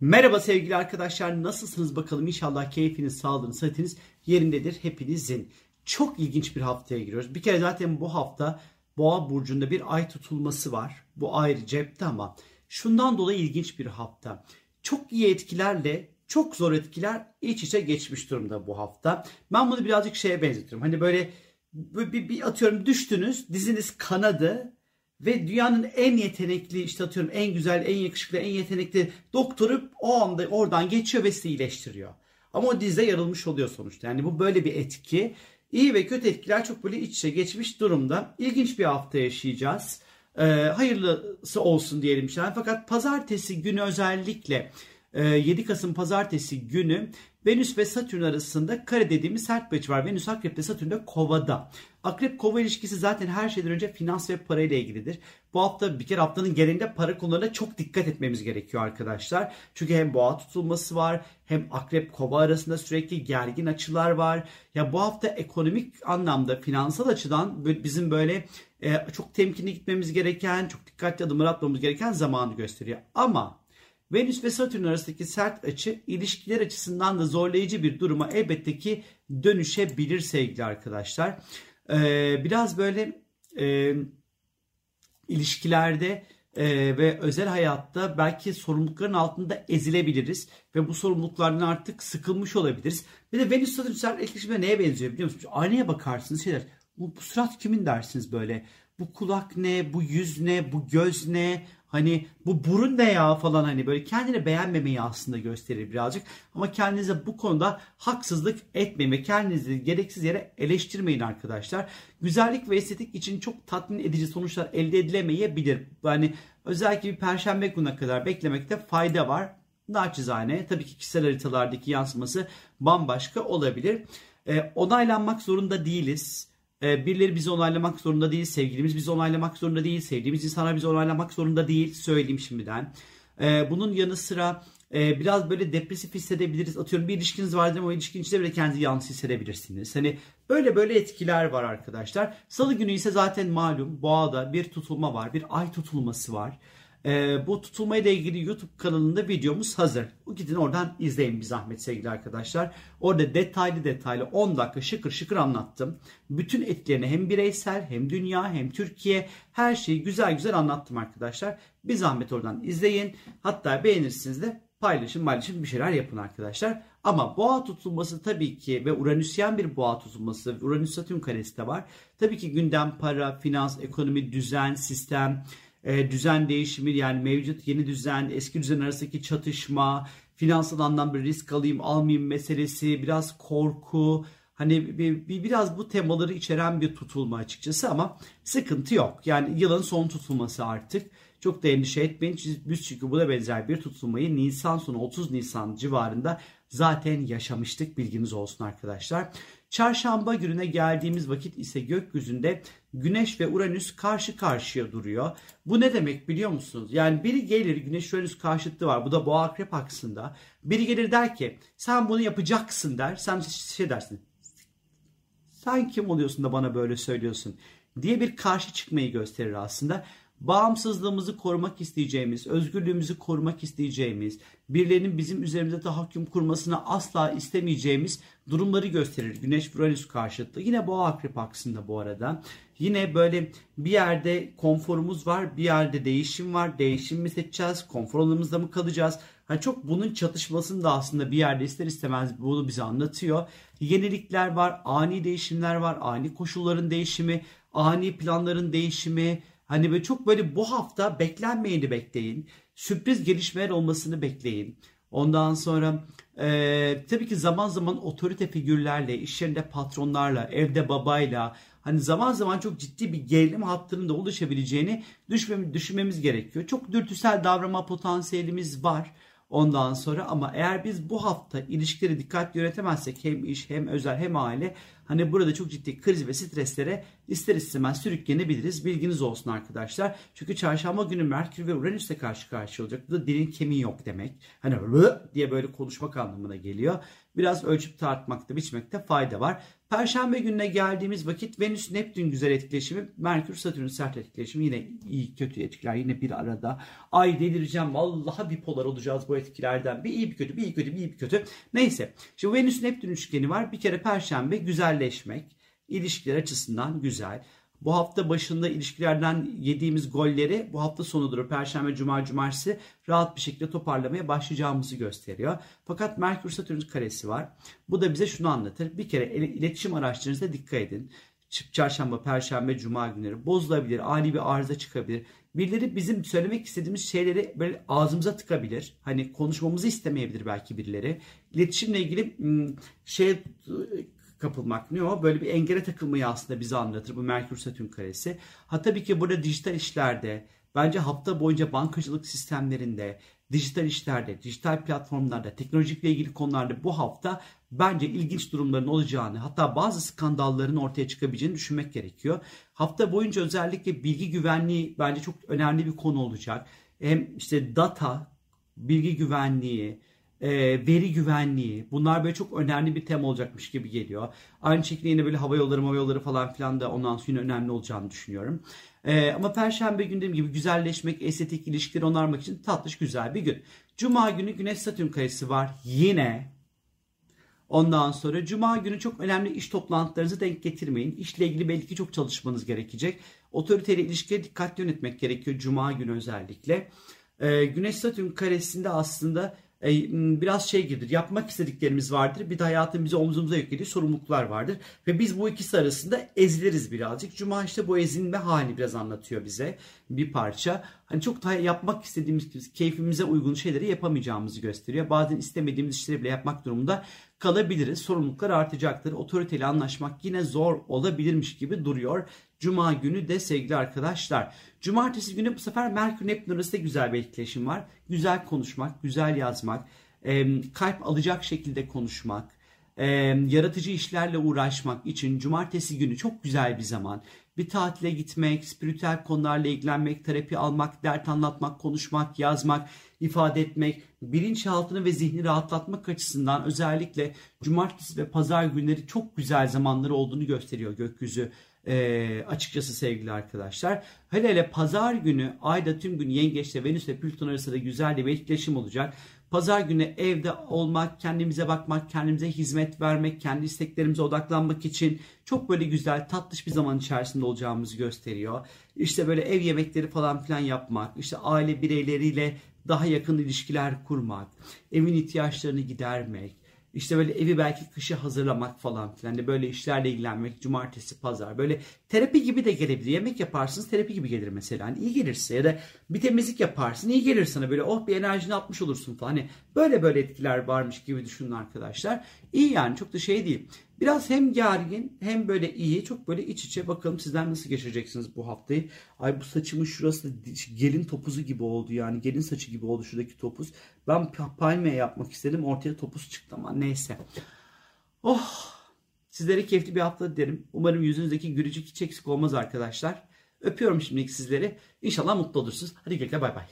Merhaba sevgili arkadaşlar nasılsınız bakalım inşallah keyfiniz, sağlığınız, sıhhatiniz yerindedir hepinizin. Çok ilginç bir haftaya giriyoruz. Bir kere zaten bu hafta Boğa burcunda bir ay tutulması var. Bu ayrı cepte ama şundan dolayı ilginç bir hafta. Çok iyi etkilerle çok zor etkiler iç içe geçmiş durumda bu hafta. Ben bunu birazcık şeye benzetiyorum. Hani böyle bir, bir, atıyorum düştünüz diziniz kanadı ve dünyanın en yetenekli işte atıyorum en güzel, en yakışıklı, en yetenekli doktoru o anda oradan geçiyor ve sizi iyileştiriyor. Ama o dizde yarılmış oluyor sonuçta. Yani bu böyle bir etki. İyi ve kötü etkiler çok böyle iç içe geçmiş durumda. İlginç bir hafta yaşayacağız. Ee, hayırlısı olsun diyelim işte. Fakat pazartesi günü özellikle 7 Kasım pazartesi günü Venüs ve Satürn arasında kare dediğimiz sert bir açı var. Venüs Akrep'te Satürn de Kova'da. Akrep Kova ilişkisi zaten her şeyden önce finans ve para ile ilgilidir. Bu hafta bir kere haftanın genelinde para konularına çok dikkat etmemiz gerekiyor arkadaşlar. Çünkü hem boğa tutulması var hem Akrep Kova arasında sürekli gergin açılar var. Ya bu hafta ekonomik anlamda finansal açıdan bizim böyle e, çok temkinli gitmemiz gereken, çok dikkatli adımlar atmamız gereken zamanı gösteriyor. Ama Venüs ve Satürn arasındaki sert açı ilişkiler açısından da zorlayıcı bir duruma elbette ki dönüşebilir sevgili arkadaşlar. Ee, biraz böyle e, ilişkilerde e, ve özel hayatta belki sorumlulukların altında ezilebiliriz ve bu sorumluluklardan artık sıkılmış olabiliriz. Bir de Venüs Satürn sert etkileşimde neye benziyor biliyor musunuz? Aynaya bakarsınız şeyler. Bu, bu surat kimin dersiniz böyle? Bu kulak ne? Bu yüz ne? Bu göz ne? Hani bu burun ne ya falan hani böyle kendini beğenmemeyi aslında gösterir birazcık. Ama kendinize bu konuda haksızlık etmeyin ve kendinizi gereksiz yere eleştirmeyin arkadaşlar. Güzellik ve estetik için çok tatmin edici sonuçlar elde edilemeyebilir. Yani özellikle bir perşembe gününe kadar beklemekte fayda var. Naçizane tabii ki kişisel haritalardaki yansıması bambaşka olabilir. E, onaylanmak zorunda değiliz e, birileri bizi onaylamak zorunda değil. Sevgilimiz bizi onaylamak zorunda değil. Sevdiğimiz insanlar bizi onaylamak zorunda değil. Söyleyeyim şimdiden. E, bunun yanı sıra e, biraz böyle depresif hissedebiliriz. Atıyorum bir ilişkiniz vardır ama o ilişkin içinde bile kendinizi yalnız hissedebilirsiniz. Hani böyle böyle etkiler var arkadaşlar. Salı günü ise zaten malum boğada bir tutulma var. Bir ay tutulması var. E, bu tutulmayla ilgili YouTube kanalında videomuz hazır. Gidin oradan izleyin bir zahmet sevgili arkadaşlar. Orada detaylı detaylı 10 dakika şıkır şıkır anlattım. Bütün etkilerini hem bireysel hem dünya hem Türkiye her şeyi güzel güzel anlattım arkadaşlar. Bir zahmet oradan izleyin. Hatta beğenirsiniz de paylaşın paylaşın bir şeyler yapın arkadaşlar. Ama boğa tutulması tabii ki ve Uranüsyen bir boğa tutulması Uranüs Satürn karesi de var. Tabii ki gündem para, finans, ekonomi, düzen, sistem, e, düzen değişimi yani mevcut yeni düzen, eski düzen arasındaki çatışma, finansal anlamda bir risk alayım almayayım meselesi, biraz korku, hani bir, bir, biraz bu temaları içeren bir tutulma açıkçası ama sıkıntı yok. Yani yılın son tutulması artık. Çok da endişe etmeyin. Biz çünkü buna benzer bir tutulmayı Nisan sonu 30 Nisan civarında zaten yaşamıştık. Bilginiz olsun arkadaşlar. Çarşamba gününe geldiğimiz vakit ise gökyüzünde Güneş ve Uranüs karşı karşıya duruyor. Bu ne demek biliyor musunuz? Yani biri gelir Güneş Uranüs karşıtlığı var. Bu da Boğa Akrep aksında. Biri gelir der ki sen bunu yapacaksın der. Sen şey dersin. Sen kim oluyorsun da bana böyle söylüyorsun diye bir karşı çıkmayı gösterir aslında bağımsızlığımızı korumak isteyeceğimiz, özgürlüğümüzü korumak isteyeceğimiz, birilerinin bizim üzerimize tahakküm kurmasını asla istemeyeceğimiz durumları gösterir. Güneş Uranüs karşıtlığı. Yine boğa akrep aksında bu arada. Yine böyle bir yerde konforumuz var, bir yerde değişim var. Değişim mi seçeceğiz, konfor alanımızda mı kalacağız? Yani çok bunun çatışmasını da aslında bir yerde ister istemez bunu bize anlatıyor. Yenilikler var, ani değişimler var, ani koşulların değişimi, ani planların değişimi, Hani böyle çok böyle bu hafta beklenmeyeni bekleyin. Sürpriz gelişmeler olmasını bekleyin. Ondan sonra e, tabii ki zaman zaman otorite figürlerle, iş yerinde patronlarla, evde babayla hani zaman zaman çok ciddi bir gerilim hattının da oluşabileceğini düşünmemiz, gerekiyor. Çok dürtüsel davranma potansiyelimiz var. Ondan sonra ama eğer biz bu hafta ilişkileri dikkatli yönetemezsek hem iş hem özel hem aile Hani burada çok ciddi kriz ve streslere ister istemez sürüklenebiliriz. Bilginiz olsun arkadaşlar. Çünkü çarşamba günü Merkür ve Uranüs'e karşı karşıya olacak. Bu da dilin kemiği yok demek. Hani diye böyle konuşmak anlamına geliyor. Biraz ölçüp tartmakta, biçmekte fayda var. Perşembe gününe geldiğimiz vakit Venüs Neptün güzel etkileşimi, Merkür Satürn sert etkileşimi yine iyi kötü etkiler yine bir arada. Ay delireceğim vallahi bipolar olacağız bu etkilerden. Bir iyi bir kötü, bir iyi kötü, bir iyi bir kötü. Neyse. Şimdi Venüs Neptün üçgeni var. Bir kere perşembe güzelleşmek, ilişkiler açısından güzel. Bu hafta başında ilişkilerden yediğimiz golleri bu hafta sonudur. Perşembe, Cuma, Cumartesi rahat bir şekilde toparlamaya başlayacağımızı gösteriyor. Fakat Merkür Satürn karesi var. Bu da bize şunu anlatır. Bir kere iletişim araçlarınıza dikkat edin. Çarşamba, Perşembe, Cuma günleri bozulabilir, ani bir arıza çıkabilir. Birileri bizim söylemek istediğimiz şeyleri böyle ağzımıza tıkabilir. Hani konuşmamızı istemeyebilir belki birileri. İletişimle ilgili şey kapılmak ne o? Böyle bir engele takılmayı aslında bize anlatır bu Merkür Satürn karesi. Ha tabii ki burada dijital işlerde, bence hafta boyunca bankacılık sistemlerinde, dijital işlerde, dijital platformlarda, teknolojikle ilgili konularda bu hafta bence ilginç durumların olacağını, hatta bazı skandalların ortaya çıkabileceğini düşünmek gerekiyor. Hafta boyunca özellikle bilgi güvenliği bence çok önemli bir konu olacak. Hem işte data, bilgi güvenliği, e, veri güvenliği bunlar böyle çok önemli bir tema olacakmış gibi geliyor. Aynı şekilde yine böyle hava yolları hava yolları falan filan da ondan sonra önemli olacağını düşünüyorum. E, ama perşembe günü dediğim gibi güzelleşmek, estetik ilişkileri onarmak için tatlış güzel bir gün. Cuma günü Güneş Satürn karesi var yine. Ondan sonra Cuma günü çok önemli iş toplantılarınızı denk getirmeyin. İşle ilgili belki çok çalışmanız gerekecek. Otoriteyle ilişkiye dikkatli yönetmek gerekiyor Cuma günü özellikle. Ee, Güneş Satürn karesinde aslında biraz şey gibidir. Yapmak istediklerimiz vardır. Bir de hayatın bize omzumuza yüklediği sorumluluklar vardır. Ve biz bu ikisi arasında eziliriz birazcık. Cuma işte bu ezilme hali biraz anlatıyor bize bir parça. Hani çok daha yapmak istediğimiz, keyfimize uygun şeyleri yapamayacağımızı gösteriyor. Bazen istemediğimiz işleri bile yapmak durumunda kalabiliriz. Sorumluluklar artacaktır. Otoriteyle anlaşmak yine zor olabilirmiş gibi duruyor. Cuma günü de sevgili arkadaşlar. Cumartesi günü bu sefer Merkür Neptün arasında güzel bir etkileşim var. Güzel konuşmak, güzel yazmak, kalp alacak şekilde konuşmak, yaratıcı işlerle uğraşmak için cumartesi günü çok güzel bir zaman. Bir tatile gitmek, spiritüel konularla ilgilenmek, terapi almak, dert anlatmak, konuşmak, yazmak, ifade etmek, bilinçaltını ve zihni rahatlatmak açısından özellikle cumartesi ve pazar günleri çok güzel zamanları olduğunu gösteriyor gökyüzü e, açıkçası sevgili arkadaşlar. Hele hele pazar günü ayda tüm gün yengeçte Venüs ve Plüton arasında güzel bir etkileşim olacak. Pazar günü evde olmak, kendimize bakmak, kendimize hizmet vermek, kendi isteklerimize odaklanmak için çok böyle güzel, tatlış bir zaman içerisinde olacağımızı gösteriyor. İşte böyle ev yemekleri falan filan yapmak, işte aile bireyleriyle daha yakın ilişkiler kurmak, evin ihtiyaçlarını gidermek, işte böyle evi belki kışa hazırlamak falan filan de böyle işlerle ilgilenmek cumartesi pazar böyle terapi gibi de gelebilir. Yemek yaparsınız terapi gibi gelir mesela. Hani iyi gelirse ya da bir temizlik yaparsın iyi gelir sana böyle oh bir enerjini atmış olursun falan. Hani böyle böyle etkiler varmış gibi düşünün arkadaşlar. İyi yani çok da şey değil. Biraz hem gergin hem böyle iyi çok böyle iç içe bakalım sizler nasıl geçireceksiniz bu haftayı. Ay bu saçımın şurası gelin topuzu gibi oldu yani gelin saçı gibi oldu şuradaki topuz. Ben palmiye yapmak istedim ortaya topuz çıktı ama neyse. Oh sizlere keyifli bir hafta dilerim. Umarım yüzünüzdeki gülücük hiç eksik olmaz arkadaşlar. Öpüyorum şimdilik sizleri. İnşallah mutlu olursunuz. Hadi gel bay bay.